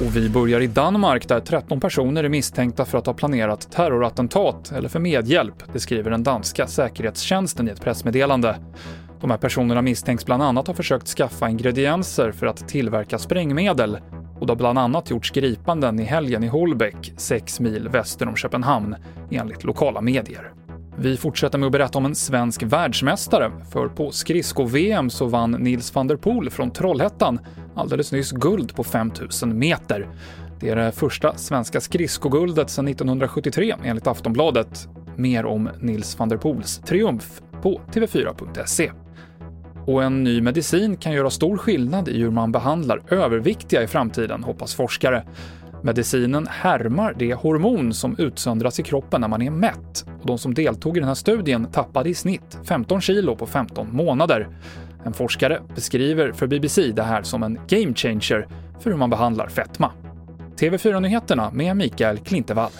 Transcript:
Och vi börjar i Danmark där 13 personer är misstänkta för att ha planerat terrorattentat eller för medhjälp, det skriver den danska säkerhetstjänsten i ett pressmeddelande. De här personerna misstänks bland annat ha försökt skaffa ingredienser för att tillverka sprängmedel och det har bland annat gjorts gripanden i helgen i Holbäck, 6 mil väster om Köpenhamn, enligt lokala medier. Vi fortsätter med att berätta om en svensk världsmästare, för på skridsko-VM så vann Nils van der Poel från Trollhättan alldeles nyss guld på 5000 meter. Det är det första svenska skridskoguldet sedan 1973 enligt Aftonbladet. Mer om Nils van der Poels triumf på tv4.se. Och en ny medicin kan göra stor skillnad i hur man behandlar överviktiga i framtiden, hoppas forskare. Medicinen härmar det hormon som utsöndras i kroppen när man är mätt. De som deltog i den här studien tappade i snitt 15 kilo på 15 månader. En forskare beskriver för BBC det här som en game changer för hur man behandlar fetma. TV4-nyheterna med Mikael Klintevall.